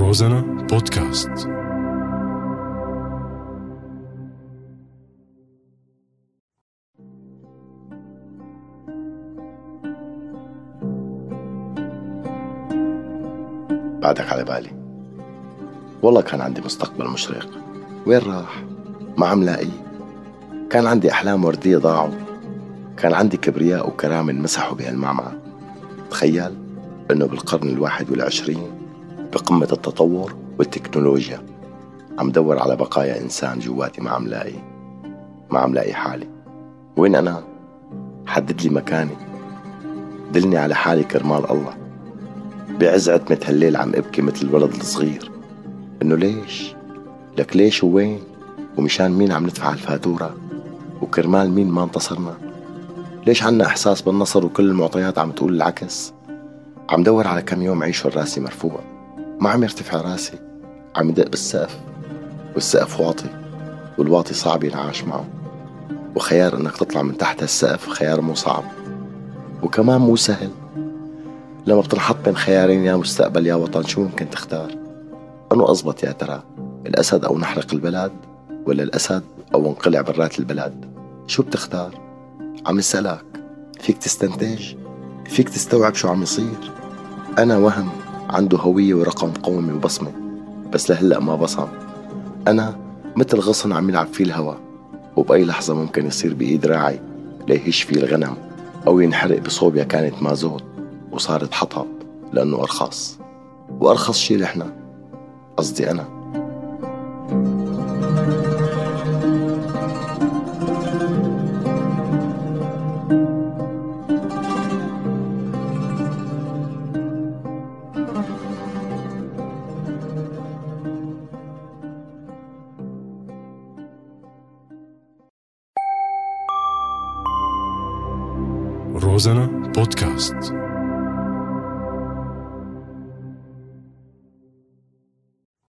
روزانا بودكاست. بعدك على بالي. والله كان عندي مستقبل مشرق. وين راح؟ ما عم لاقيه كان عندي أحلام وردية ضاعوا. كان عندي كبرياء وكرامة انمسحوا بهالمعمعة. تخيل أنه بالقرن الواحد والعشرين بقمة التطور والتكنولوجيا عم دور على بقايا إنسان جواتي ما عم لاقي ما عم لاقي حالي وين أنا؟ حدد لي مكاني دلني على حالي كرمال الله بعز عتمة هالليل عم أبكي مثل الولد الصغير إنه ليش؟ لك ليش ووين؟ ومشان مين عم ندفع الفاتورة؟ وكرمال مين ما انتصرنا؟ ليش عنا إحساس بالنصر وكل المعطيات عم تقول العكس؟ عم دور على كم يوم عيشه راسي مرفوع ما عم يرتفع راسي عم يدق بالسقف والسقف واطي والواطي صعب ينعاش معه وخيار إنك تطلع من تحت هالسقف خيار مو صعب وكمان مو سهل. لما بتنحط بين خيارين يا مستقبل يا وطن شو ممكن تختار؟ أنو أزبط يا ترى الأسد أو نحرق البلد ولا الأسد أو انقلع برات البلد شو بتختار؟ عم يسألك فيك تستنتج؟ فيك تستوعب شو عم يصير؟ أنا وهم. عنده هوية ورقم قومي وبصمة بس لهلأ ما بصم. أنا مثل غصن عم يلعب فيه الهوا وبأي لحظة ممكن يصير بإيد راعي ليهش فيه الغنم أو ينحرق بصوبيا كانت مازوت وصارت حطب لأنه أرخص. وأرخص شي لحنا قصدي أنا. روزانا بودكاست